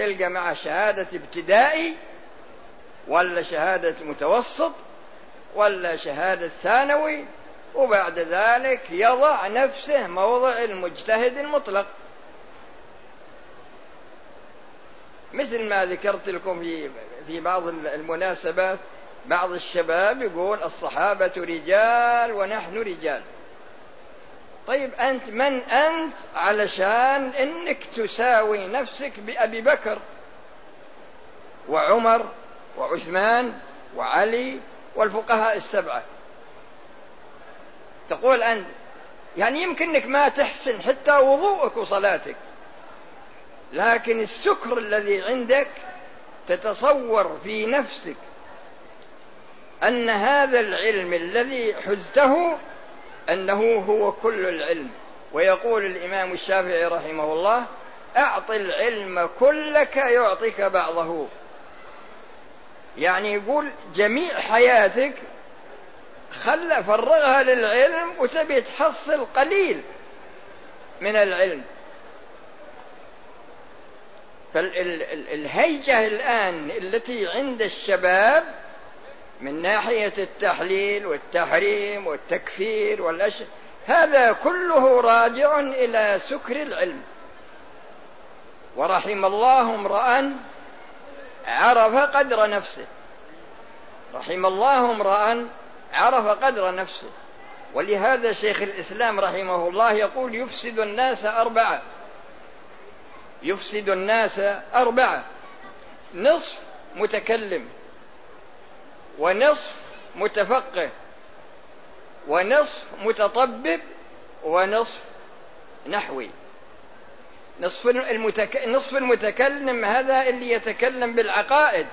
تلقى مع شهادة ابتدائي ولا شهادة متوسط ولا شهادة ثانوي وبعد ذلك يضع نفسه موضع المجتهد المطلق. مثل ما ذكرت لكم في في بعض المناسبات بعض الشباب يقول الصحابة رجال ونحن رجال. طيب أنت من أنت علشان أنك تساوي نفسك بأبي بكر وعمر وعثمان وعلي والفقهاء السبعة. تقول أنت يعني يمكنك ما تحسن حتى وضوءك وصلاتك لكن السكر الذي عندك تتصور في نفسك أن هذا العلم الذي حزته أنه هو كل العلم. ويقول الإمام الشافعي رحمه الله أعط العلم كلك يعطيك بعضه. يعني يقول جميع حياتك خل فرغها للعلم وتبي تحصل قليل من العلم. فالهيجة الآن التي عند الشباب من ناحية التحليل والتحريم والتكفير والأشياء هذا كله راجع إلى سكر العلم. ورحم الله امرأ عرف قدر نفسه. رحم الله امرأ عرف قدر نفسه. ولهذا شيخ الإسلام رحمه الله يقول يفسد الناس أربعة. يفسد الناس أربعة. نصف متكلم. ونصف متفقه ونصف متطبب ونصف نحوي. نصف المتك... نصف المتكلم هذا اللي يتكلم بالعقائد.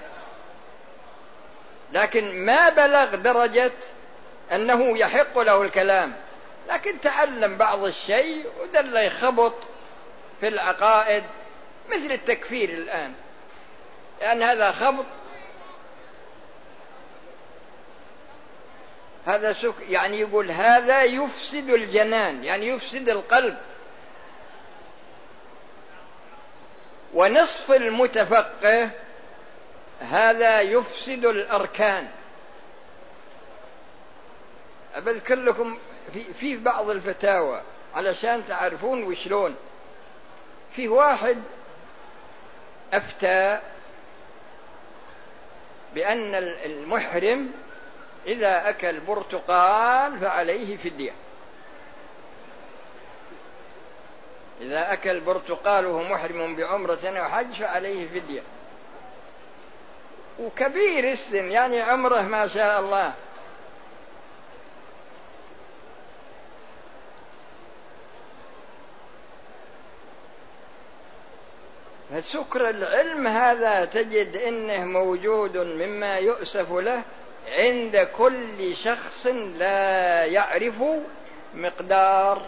لكن ما بلغ درجة أنه يحق له الكلام. لكن تعلم بعض الشيء ودل يخبط في العقائد مثل التكفير الآن. لأن هذا خبط هذا سك يعني يقول هذا يفسد الجنان يعني يفسد القلب. ونصف المتفقه هذا يفسد الأركان. أذكر لكم في, في بعض الفتاوى علشان تعرفون وشلون. في واحد أفتى بأن المحرم إذا أكل برتقال فعليه فدية. إذا أكل برتقال وهو محرم بعمرة أو حج فعليه فدية. وكبير السن يعني عمره ما شاء الله. فسكر العلم هذا تجد إنه موجود مما يؤسف له عند كل شخص لا يعرف مقدار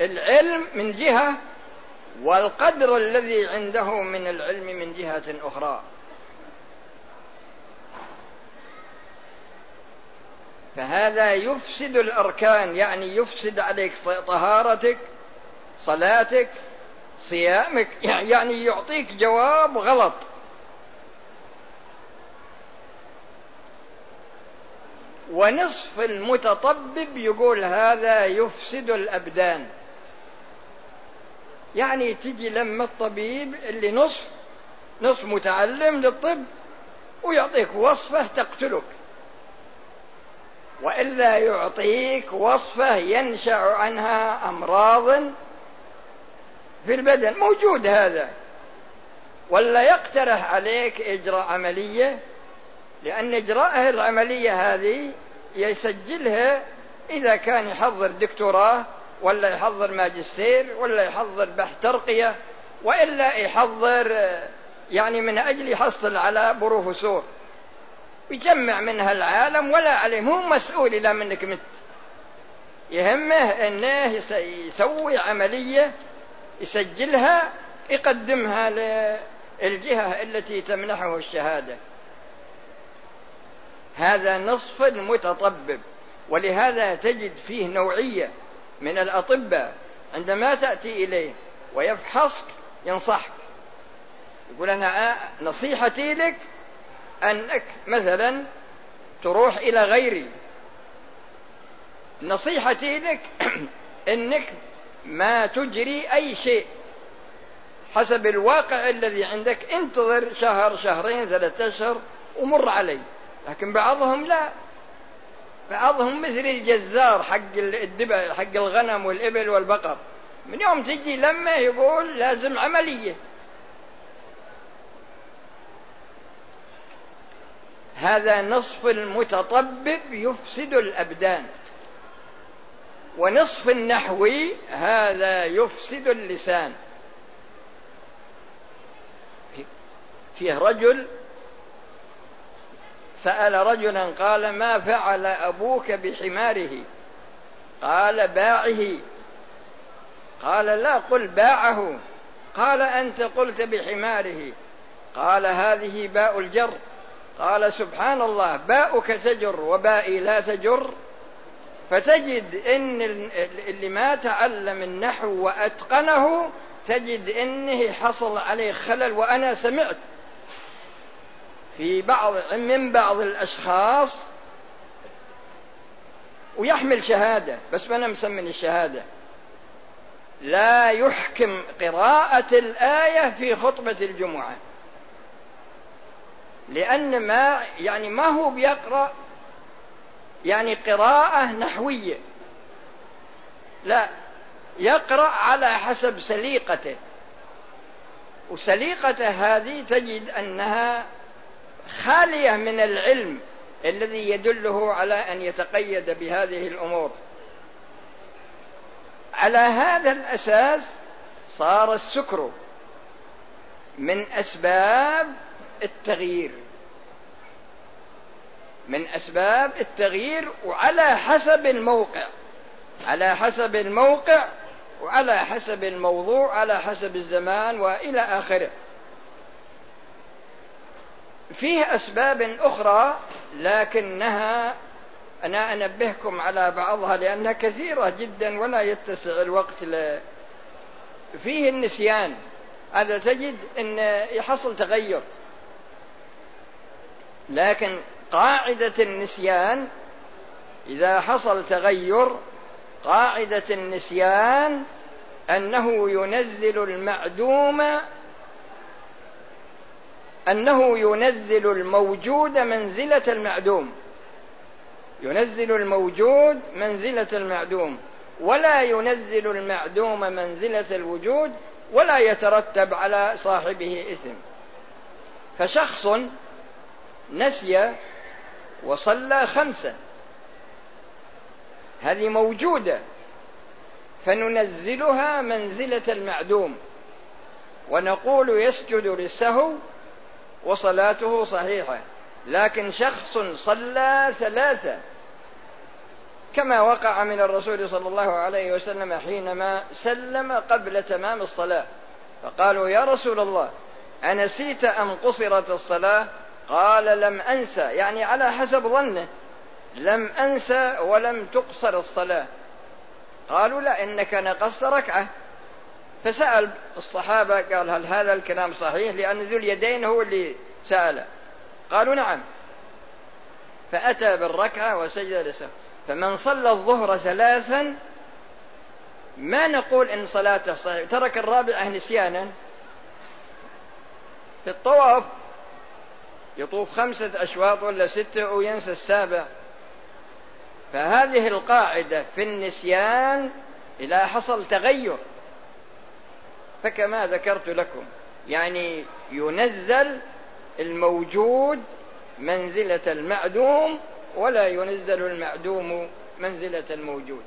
العلم من جهة والقدر الذي عنده من العلم من جهة أخرى. فهذا يفسد الأركان يعني يفسد عليك طهارتك صلاتك صيامك يعني يعطيك جواب غلط. ونصف المتطبب يقول هذا يفسد الأبدان. يعني تجي لما الطبيب اللي نصف نصف متعلم للطب ويعطيك وصفة تقتلك. وإلا يعطيك وصفة ينشأ عنها أمراض في البدن. موجود هذا. ولا يقترح عليك إجراء عملية؟ لأن إجراءه العملية هذه يسجلها إذا كان يحضر دكتوراه ولا يحضر ماجستير ولا يحضر بحث ترقية وإلا يحضر يعني من أجل يحصل على بروفيسور. يجمع منها العالم ولا عليه مو مسؤول إلا منك مت. يهمه إنه يسوي عملية يسجلها يقدمها للجهة التي تمنحه الشهادة. هذا نصف المتطبب ولهذا تجد فيه نوعية من الأطباء عندما تأتي إليه ويفحصك ينصحك. يقول أنا نصيحتي لك أنك مثلا تروح إلى غيري. نصيحتي لك أنك ما تجري أي شيء. حسب الواقع الذي عندك انتظر شهر شهرين ثلاثة أشهر ومر علي. لكن بعضهم لا. بعضهم مثل الجزار حق الدبا حق الغنم والإبل والبقر. من يوم تجي لما يقول لازم عملية. هذا نصف المتطبب يفسد الأبدان. ونصف النحوي هذا يفسد اللسان. فيه رجل سأل رجلا قال ما فعل أبوك بحماره؟ قال باعه. قال لا قل باعه. قال أنت قلت بحماره. قال هذه باء الجر. قال سبحان الله باؤك تجر وبائي لا تجر. فتجد إن اللي ما تعلم النحو وأتقنه تجد إنه حصل عليه خلل وأنا سمعت. في بعض من بعض الأشخاص ويحمل شهادة بس ما أنا مسمن الشهادة. لا يحكم قراءة الآية في خطبة الجمعة. لأن ما يعني ما هو بيقرأ يعني قراءة نحوية. لا يقرأ على حسب سليقته. وسليقته هذه تجد أنها خالية من العلم الذي يدله على أن يتقيد بهذه الأمور. على هذا الأساس صار السكر من أسباب التغيير. من أسباب التغيير وعلى حسب الموقع. على حسب الموقع وعلى حسب الموضوع على حسب الزمان وإلى آخره. فيه أسباب أخرى لكنها أنا أنبهكم على بعضها لأنها كثيرة جدا ولا يتسع الوقت ل... فيه النسيان. هذا تجد إن يحصل تغير. لكن قاعدة النسيان إذا حصل تغير قاعدة النسيان أنه ينزل المعدوم أنه ينزل الموجود منزلة المعدوم. ينزل الموجود منزلة المعدوم. ولا ينزل المعدوم منزلة الوجود ولا يترتب على صاحبه اسم. فشخص نسي وصلى خمسا هذه موجودة. فننزلها منزلة المعدوم. ونقول يسجد للسهو وصلاته صحيحة. لكن شخص صلى ثلاثة. كما وقع من الرسول صلى الله عليه وسلم حينما سلم قبل تمام الصلاة. فقالوا يا رسول الله أنسيت أم قصرت الصلاة؟ قال لم أنسى. يعني على حسب ظنه. لم أنسى ولم تقصر الصلاة. قالوا لا إنك نقصت ركعة. فسأل الصحابة قال هل هذا الكلام صحيح؟ لأن ذو اليدين هو اللي سأل قالوا نعم. فأتى بالركعة وسجد لسه فمن صلى الظهر ثلاثا ما نقول إن صلاته صحيح ترك الرابعة نسيانا. في الطواف يطوف خمسة أشواط ولا ستة وينسى السابع. فهذه القاعدة في النسيان إذا حصل تغير. فكما ذكرت لكم يعني ينزل الموجود منزلة المعدوم ولا ينزل المعدوم منزلة الموجود.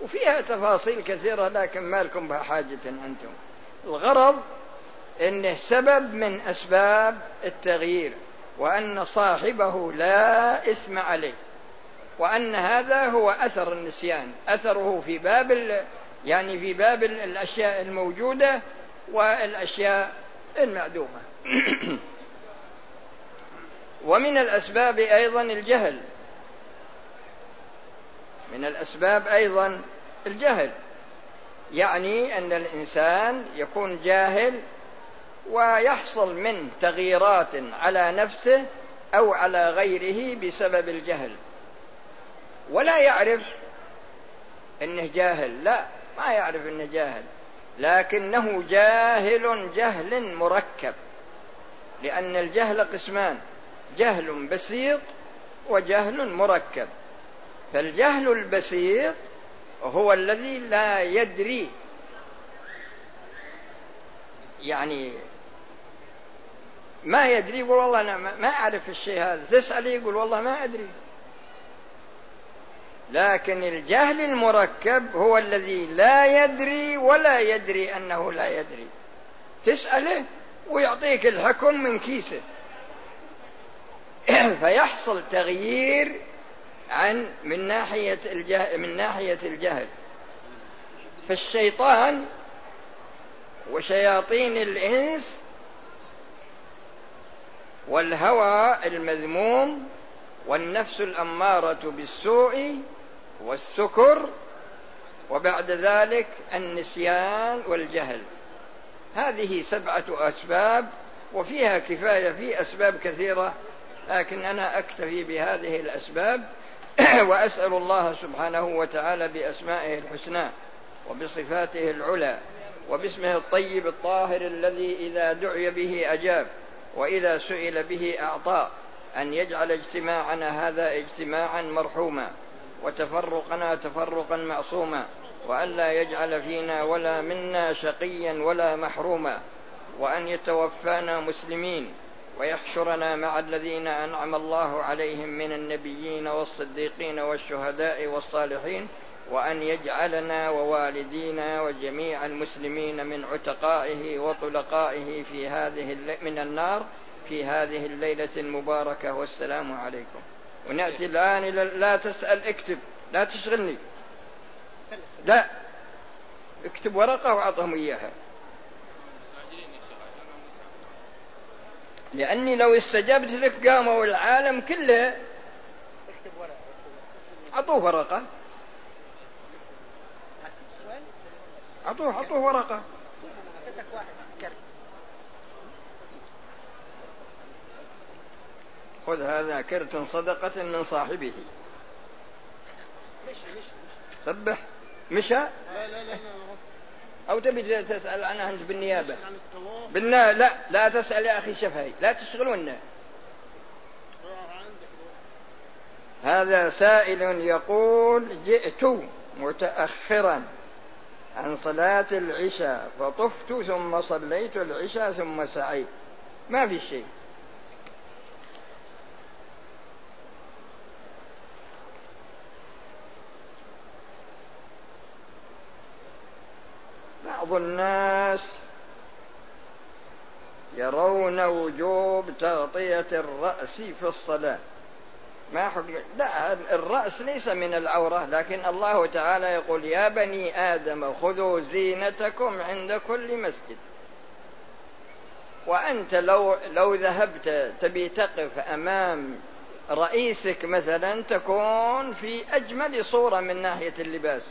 وفيها تفاصيل كثيرة لكن ما لكم بها حاجة أنتم. الغرض انه سبب من أسباب التغيير وأن صاحبه لا إثم عليه وأن هذا هو أثر النسيان أثره في باب يعني في باب الأشياء الموجودة والأشياء المعدومة. ومن الأسباب أيضا الجهل. من الأسباب أيضا الجهل. يعني أن الإنسان يكون جاهل ويحصل منه تغييرات على نفسه أو على غيره بسبب الجهل. ولا يعرف إنه جاهل لا. ما يعرف إنه جاهل. لكنه جاهل جهل مركب. لأن الجهل قسمان. جهل بسيط وجهل مركب. فالجهل البسيط هو الذي لا يدري. يعني ما يدري يقول والله أنا ما أعرف الشيء هذا. تسأله يقول والله ما أدري. لكن الجهل المركب هو الذي لا يدري ولا يدري أنه لا يدري. تسأله ويعطيك الحكم من كيسه. فيحصل تغيير عن من ناحية الجهل من ناحية الجهل. فالشيطان وشياطين الإنس والهوى المذموم والنفس الأمارة بالسوء والسكر وبعد ذلك النسيان والجهل. هذه سبعة أسباب وفيها كفاية في أسباب كثيرة لكن أنا أكتفي بهذه الأسباب وأسأل الله سبحانه وتعالى بأسمائه الحسنى وبصفاته العلى وباسمه الطيب الطاهر الذي إذا دعي به أجاب وإذا سئل به أعطى أن يجعل اجتماعنا هذا اجتماعا مرحوما. وتفرقنا تفرقا معصوما وأن لا يجعل فينا ولا منا شقيا ولا محروما وأن يتوفانا مسلمين ويحشرنا مع الذين أنعم الله عليهم من النبيين والصديقين والشهداء والصالحين وأن يجعلنا ووالدينا وجميع المسلمين من عتقائه وطلقائه في هذه من النار في هذه الليلة المباركة والسلام عليكم. ونأتي الآن إلى لا تسأل اكتب. لا تشغلني. لا. اكتب ورقة وأعطهم إياها. لأني لو استجبت لك قاموا العالم كله أعطوه ورقة. أعطوه أعطوه ورقة. خذ هذا كرت صدقة من صاحبه. سبح. مشى؟ لا لا لا أو تبي تسأل عنها أنت بالنيابة؟ بالنا لا لا تسأل يا أخي شفهي. لا تشغلونا هذا سائل يقول جئت متأخرا عن صلاة العشاء فطفت ثم صليت العشاء ثم سعيت. ما في شيء. بعض الناس يرون وجوب تغطية الرأس في الصلاة. ما حكم؟ لا الرأس ليس من العورة لكن الله تعالى يقول يا بني آدم خذوا زينتكم عند كل مسجد. وأنت لو لو ذهبت تبي تقف أمام رئيسك مثلا تكون في أجمل صورة من ناحية اللباس.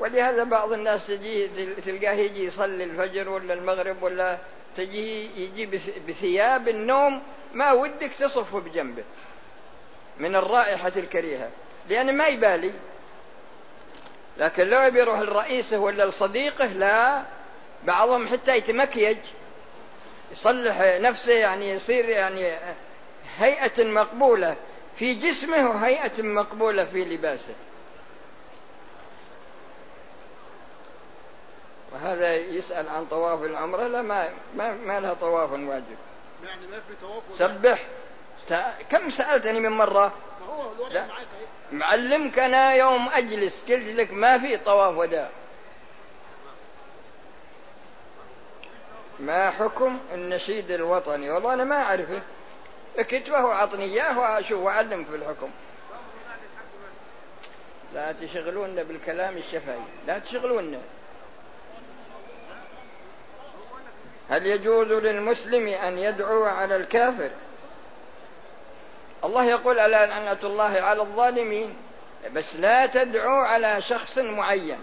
ولهذا بعض الناس تجيه تلقاه يجي يصلي الفجر ولا المغرب ولا تجيه يجي بثياب النوم ما ودك تصف بجنبه. من الرائحة الكريهة. لأن ما يبالي. لكن لو يروح لرئيسه ولا لصديقه لا. بعضهم حتى يتمكيج. يصلح نفسه يعني يصير يعني هيئة مقبولة في جسمه وهيئة مقبولة في لباسه. وهذا يسأل عن طواف العمرة لا ما ما, ما لها طواف واجب. يعني ما في طواف سبح. كم سألتني من مرة؟ ما هو لا. معلمك أنا يوم أجلس قلت لك ما في طواف وداع. ما حكم النشيد الوطني؟ والله أنا ما أعرفه اكتبه وعطني إياه وأشوف وأعلمك في الحكم. لا تشغلونا بالكلام الشفهي. لا تشغلونا. هل يجوز للمسلم أن يدعو على الكافر؟ الله يقول ألا لعنة الله على الظالمين؟ بس لا تدعو على شخص معين.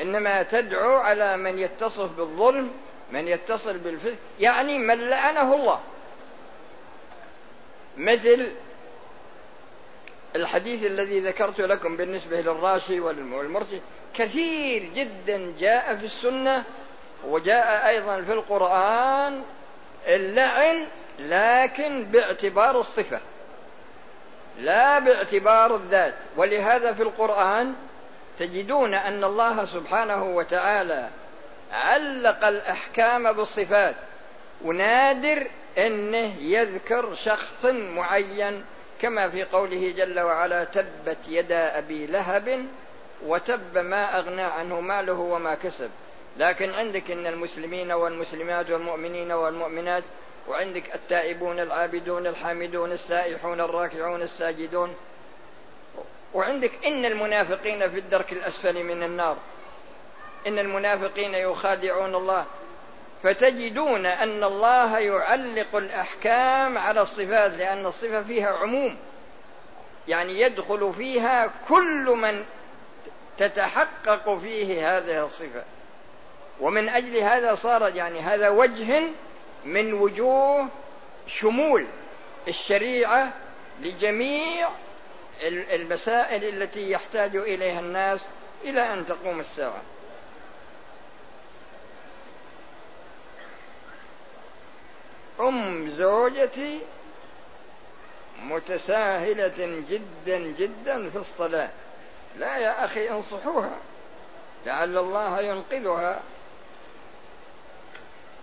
إنما تدعو على من يتصف بالظلم من يتصل بالفسق يعني من لعنه الله. مثل الحديث الذي ذكرت لكم بالنسبة للراشي والمرشي كثير جدا جاء في السنة وجاء أيضا في القرآن اللعن لكن باعتبار الصفة لا باعتبار الذات. ولهذا في القرآن تجدون أن الله سبحانه وتعالى علق الأحكام بالصفات ونادر أنه يذكر شخص معين كما في قوله جل وعلا تبت يدا أبي لهب وتب ما أغنى عنه ماله وما كسب لكن عندك إن المسلمين والمسلمات والمؤمنين والمؤمنات وعندك التائبون العابدون الحامدون السائحون الراكعون الساجدون وعندك إن المنافقين في الدرك الأسفل من النار. إن المنافقين يخادعون الله. فتجدون أن الله يعلق الأحكام على الصفات لأن الصفة فيها عموم. يعني يدخل فيها كل من تتحقق فيه هذه الصفة. ومن أجل هذا صار يعني هذا وجه من وجوه شمول الشريعة لجميع المسائل التي يحتاج إليها الناس إلى أن تقوم الساعة. أم زوجتي متساهلة جدا جدا في الصلاة. لا يا أخي انصحوها. لعل الله ينقذها.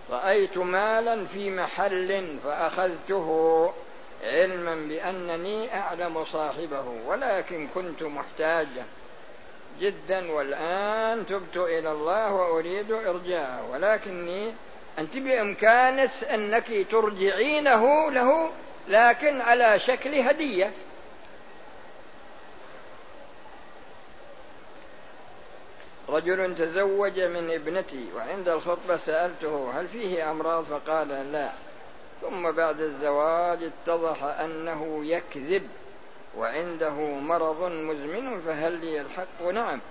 رأيت مالا في محل فأخذته علما بأنني أعلم صاحبه ولكن كنت محتاجا جدا والآن تبت إلى الله وأريد إرجاعه. ولكني أنت بإمكانك أنك ترجعينه له لكن على شكل هدية. رجل تزوج من ابنتي وعند الخطبة سألته هل فيه أمراض؟ فقال لا. ثم بعد الزواج اتضح أنه يكذب وعنده مرض مزمن فهل لي الحق؟ نعم.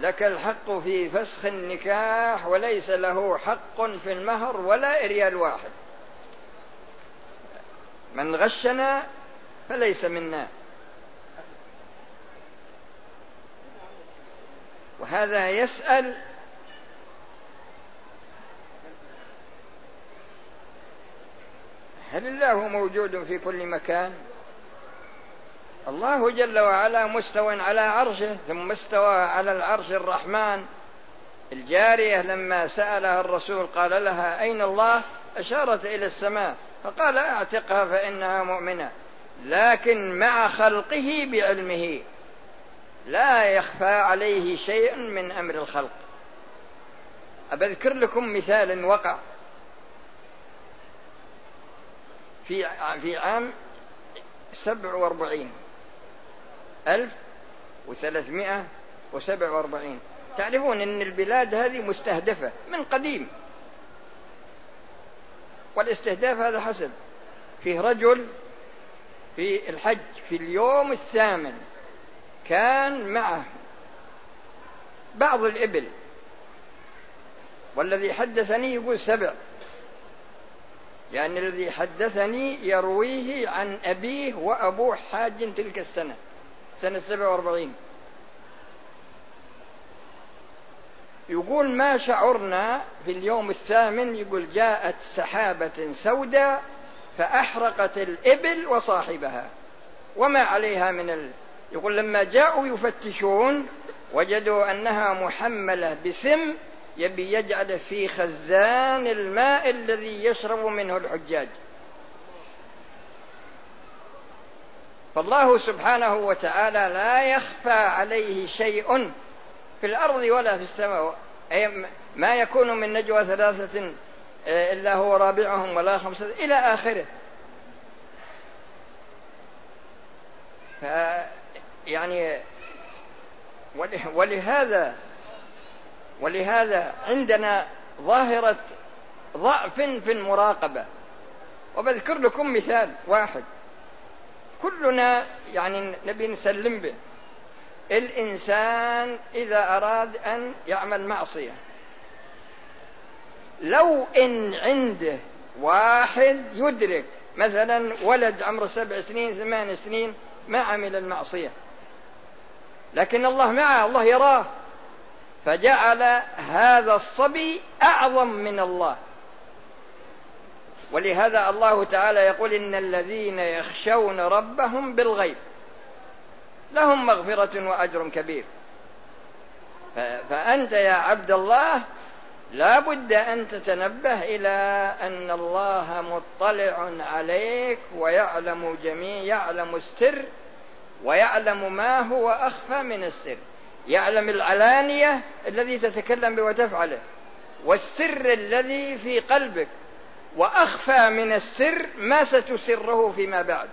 لك الحق في فسخ النكاح وليس له حق في المهر ولا ريال واحد. من غشنا فليس منا. وهذا يسأل هل الله موجود في كل مكان؟ الله جل وعلا مستو على عرشه ثم استوى على العرش الرحمن. الجارية لما سألها الرسول قال لها أين الله؟ أشارت إلى السماء فقال أعتقها فإنها مؤمنة. لكن مع خلقه بعلمه. لا يخفى عليه شيء من أمر الخلق. أبذكر لكم مثال وقع في في عام سبع وأربعين ألف وثلاثمائة وسبع وأربعين. تعرفون أن البلاد هذه مستهدفة من قديم. والاستهداف هذا حسن فيه رجل في الحج في اليوم الثامن. كان معه بعض الإبل. والذي حدثني يقول سبع. لأن الذي حدثني يرويه عن أبيه وأبوه حاج تلك السنة سنة سبع وأربعين. يقول ما شعرنا في اليوم الثامن؟ يقول جاءت سحابة سوداء فأحرقت الإبل وصاحبها وما عليها من. يقول لما جاءوا يفتشون وجدوا أنها محملة بسم يبي يجعل في خزان الماء الذي يشرب منه الحجاج. فالله سبحانه وتعالى لا يخفى عليه شيء في الأرض ولا في السماء. أي ما يكون من نجوى ثلاثة آه، إلا هو رابعهم ولا خمسة إلى آخره. يعني ولهذا ولهذا عندنا ظاهرة ضعف في المراقبة. وبذكر لكم مثال واحد. كلنا يعني نبي نسلم به. الإنسان إذا أراد أن يعمل معصية. لو إن عنده واحد يدرك مثلا ولد عمره سبع سنين ثمان سنين ما عمل المعصية. لكن الله معه الله يراه. فجعل هذا الصبي أعظم من الله. ولهذا الله تعالى يقول إن الذين يخشون ربهم بالغيب لهم مغفرة وأجر كبير. فأنت يا عبد الله لا بد أن تتنبه إلى أن الله مطلع عليك ويعلم جميع يعلم السر ويعلم ما هو أخفى من السر. يعلم العلانية الذي تتكلم به وتفعله والسر الذي في قلبك. وأخفى من السر ما ستسره فيما بعد.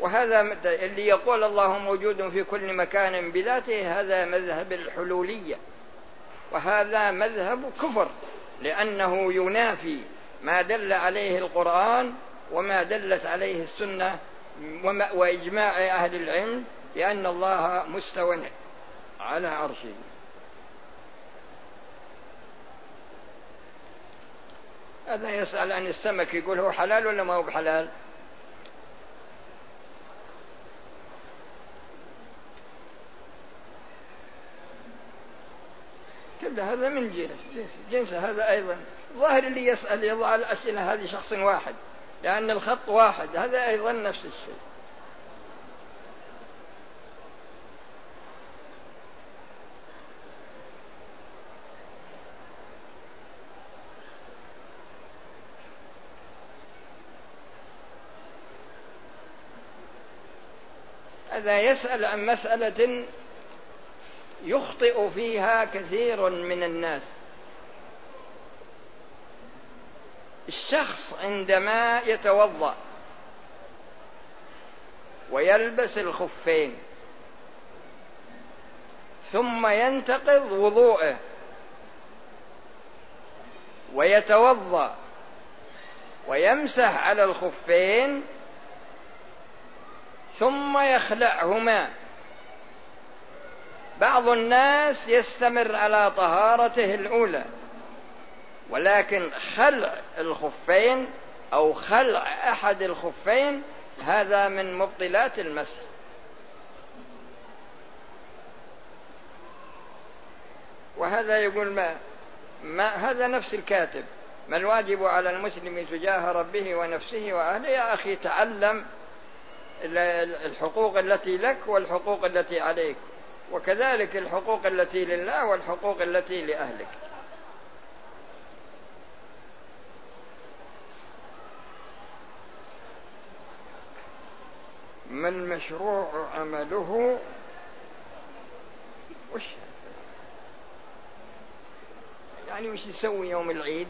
وهذا اللي يقول الله موجود في كل مكان بذاته هذا مذهب الحلولية. وهذا مذهب كفر لأنه ينافي ما دل عليه القرآن وما دلت عليه السنة وإجماع أهل العلم لأن الله مستوى على عرشه. هذا يسأل عن السمك يقول هو حلال ولا ما هو بحلال؟ كل هذا من جنس جنس هذا أيضا. ظاهر اللي يسأل يضع الأسئلة هذه شخص واحد لأن الخط واحد هذا أيضا نفس الشيء. هذا يسأل عن مسألة يخطئ فيها كثير من الناس. الشخص عندما يتوضأ ويلبس الخفين ثم ينتقض وضوءه ويتوضأ ويمسح على الخفين ثم يخلعهما. بعض الناس يستمر على طهارته الأولى. ولكن خلع الخفين أو خلع أحد الخفين هذا من مبطلات المسح. وهذا يقول ما, ما هذا نفس الكاتب. ما الواجب على المسلم تجاه ربه ونفسه وأهله؟ يا أخي تعلم الحقوق التي لك والحقوق التي عليك وكذلك الحقوق التي لله والحقوق التي لأهلك. ما المشروع عمله؟ وش؟ يعني وش يسوي يوم العيد؟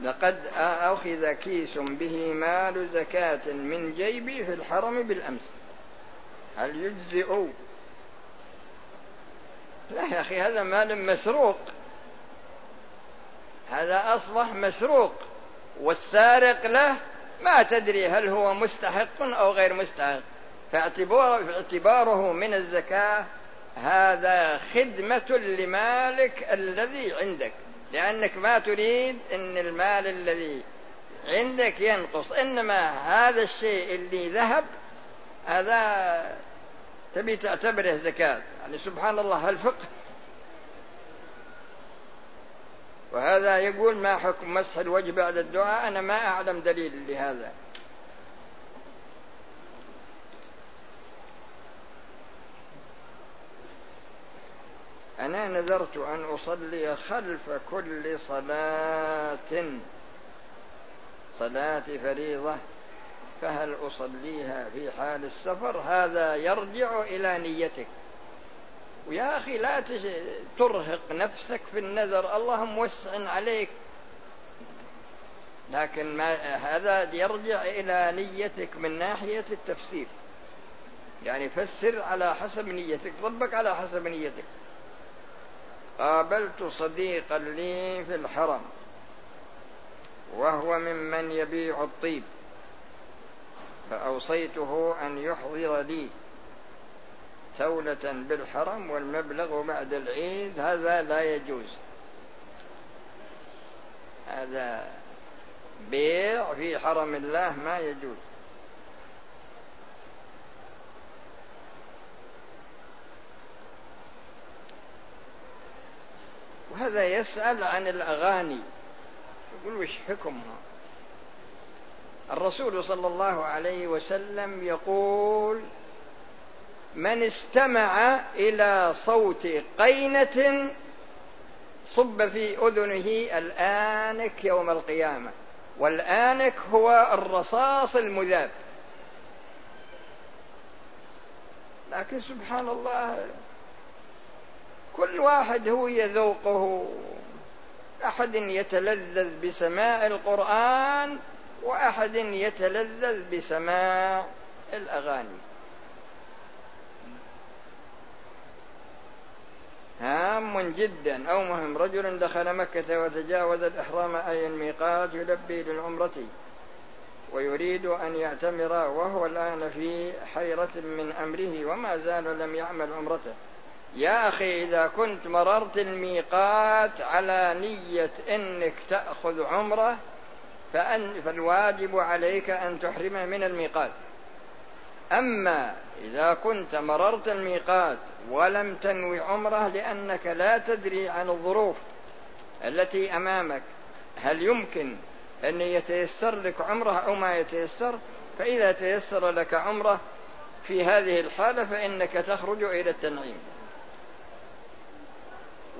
لقد أخذ كيس به مال زكاة من جيبي في الحرم بالأمس. هل يجزئ؟ لا يا أخي هذا مال مسروق. هذا أصبح مسروق. والسارق له ما تدري هل هو مستحق أو غير مستحق. فاعتباره, فاعتباره من الزكاة هذا خدمة لمالك الذي عندك. لأنك ما تريد أن المال الذي عندك ينقص. إنما هذا الشيء اللي ذهب هذا تبي تعتبره زكاة. يعني سبحان الله الفقه وهذا يقول ما حكم مسح الوجه بعد الدعاء؟ أنا ما أعلم دليل لهذا. أنا نذرت أن أصلي خلف كل صلاة. صلاة فريضة فهل أصليها في حال السفر؟ هذا يرجع إلى نيتك. ويا أخي لا ترهق نفسك في النذر الله موسع عليك. لكن ما هذا يرجع إلى نيتك من ناحية التفسير. يعني فسر على حسب نيتك طبق على حسب نيتك. قابلت صديقا لي في الحرم وهو ممن يبيع الطيب فأوصيته أن يحضر لي. تولة بالحرم والمبلغ بعد العيد هذا لا يجوز. هذا بيع في حرم الله ما يجوز. وهذا يسأل عن الأغاني. يقول وش حكمها؟ الرسول صلى الله عليه وسلم يقول من استمع إلى صوت قينة صب في أذنه الآنك يوم القيامة. والآنك هو الرصاص المذاب. لكن سبحان الله كل واحد هو يذوقه. أحد يتلذذ بسماع القرآن وأحد يتلذذ بسماع الأغاني. هام جدا. أو مهم رجل دخل مكة وتجاوز الإحرام أي الميقات يلبي للعمرة ويريد أن يعتمر وهو الآن في حيرة من أمره وما زال لم يعمل عمرته. يا أخي إذا كنت مررت الميقات على نية أنك تأخذ عمرة فأن فالواجب عليك أن تحرم من الميقات. أما إذا كنت مررت الميقات ولم تنوي عمرة لأنك لا تدري عن الظروف التي أمامك هل يمكن أن يتيسر لك عمرة أو ما يتيسر؟ فإذا تيسر لك عمرة في هذه الحالة فإنك تخرج إلى التنعيم.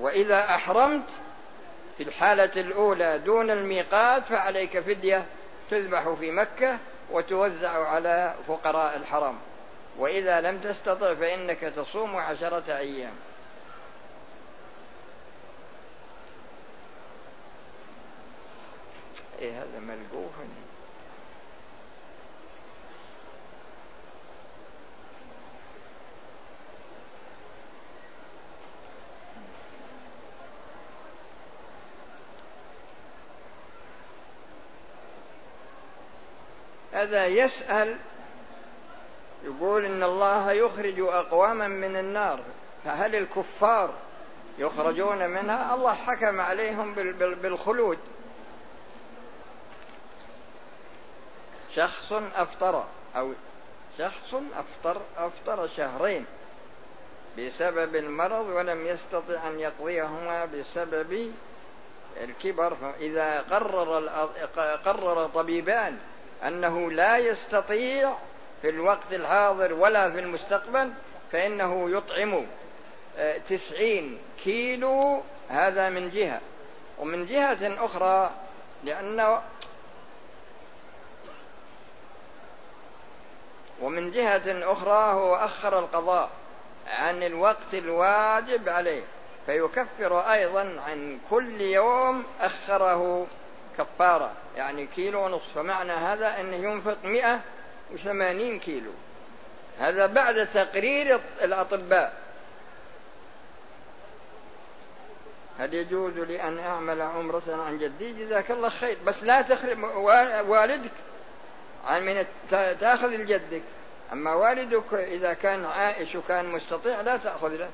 وإذا أحرمت في الحالة الأولى دون الميقات فعليك فدية تذبح في مكة وتوزع على فقراء الحرم وإذا لم تستطع فإنك تصوم عشرة أيام. إيه هذا ملقوف هذا يسأل يقول إن الله يخرج أقواما من النار فهل الكفار يخرجون منها؟ الله حكم عليهم بالخلود. شخص أفطر أو شخص أفطر أفطر شهرين بسبب المرض ولم يستطع أن يقضيهما بسبب الكبر. فإذا قرر قرر طبيبان أنه لا يستطيع في الوقت الحاضر ولا في المستقبل فإنه يطعم آه، تسعين كيلو هذا من جهة. ومن جهة أخرى لأنه ومن جهة أخرى هو أخر القضاء عن الوقت الواجب عليه فيكفر أيضا عن كل يوم أخره كفارة يعني كيلو ونصف. فمعنى هذا أنه ينفق مئة وثمانين كيلو. هذا بعد تقرير الأطباء. هل يجوز لي أن أعمل عمرة عن جدي؟ جزاك الله خير. بس لا تخرب والدك. عن من تأخذ لجدك. أما والدك إذا كان عائش وكان مستطيع لا تأخذ له.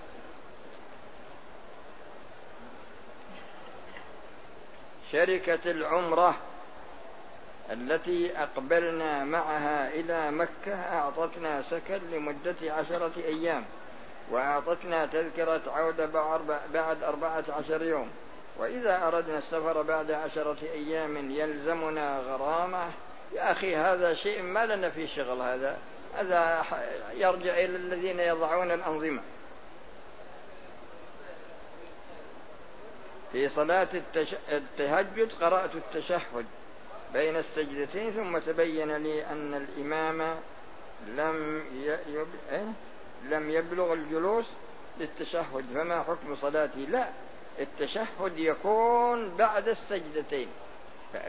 شركة العمرة. التي أقبلنا معها إلى مكة أعطتنا سكن لمدة عشرة أيام وأعطتنا تذكرة عودة بعد أربعة عشر يوم. وإذا أردنا السفر بعد عشرة أيام يلزمنا غرامة يا أخي هذا شيء ما لنا في شغل هذا. هذا يرجع إلى الذين يضعون الأنظمة. في صلاة التهجد قرأت التشهد. بين السجدتين ثم تبين لي أن الإمام لم. إيه؟ لم يبلغ الجلوس للتشهد فما حكم صلاتي لا التشهد يكون بعد السجدتين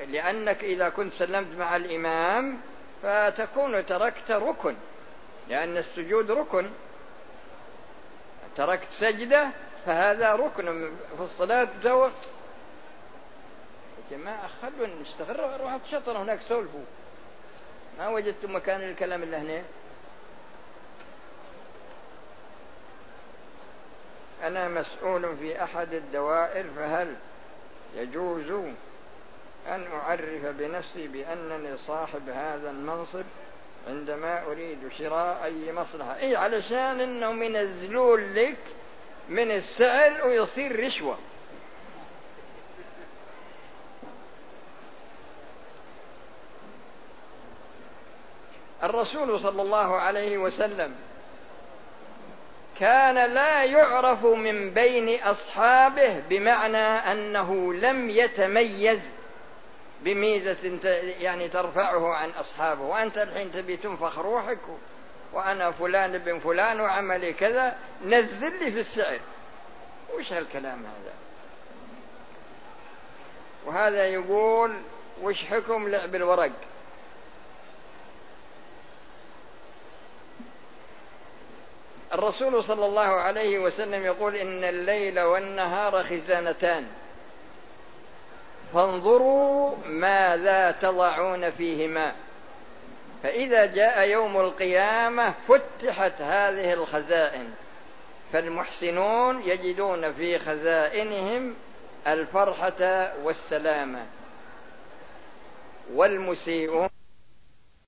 لأنك إذا كنت سلمت مع الإمام فتكون تركت ركن لأن السجود ركن تركت سجدة فهذا ركن في الصلاة جماعة خلوا نستغر روحوا تشطروا هناك سولفوا. ما وجدتم مكان الكلام اللي هنا؟ أنا مسؤول في أحد الدوائر فهل يجوز أن أعرف بنفسي بأنني صاحب هذا المنصب عندما أريد شراء أي مصلحة؟ إي علشان إنهم ينزلون لك من السعر ويصير رشوة. الرسول صلى الله عليه وسلم كان لا يعرف من بين أصحابه بمعنى أنه لم يتميز بميزة يعني ترفعه عن أصحابه. وأنت الحين تبي تنفخ روحك وأنا فلان بن فلان وعملي كذا نزل لي في السعر. وش هالكلام هذا؟ وهذا يقول وش حكم لعب الورق؟ الرسول صلى الله عليه وسلم يقول إن الليل والنهار خزانتان. فانظروا ماذا تضعون فيهما. فإذا جاء يوم القيامة فتحت هذه الخزائن. فالمحسنون يجدون في خزائنهم الفرحة والسلامة. والمسيئون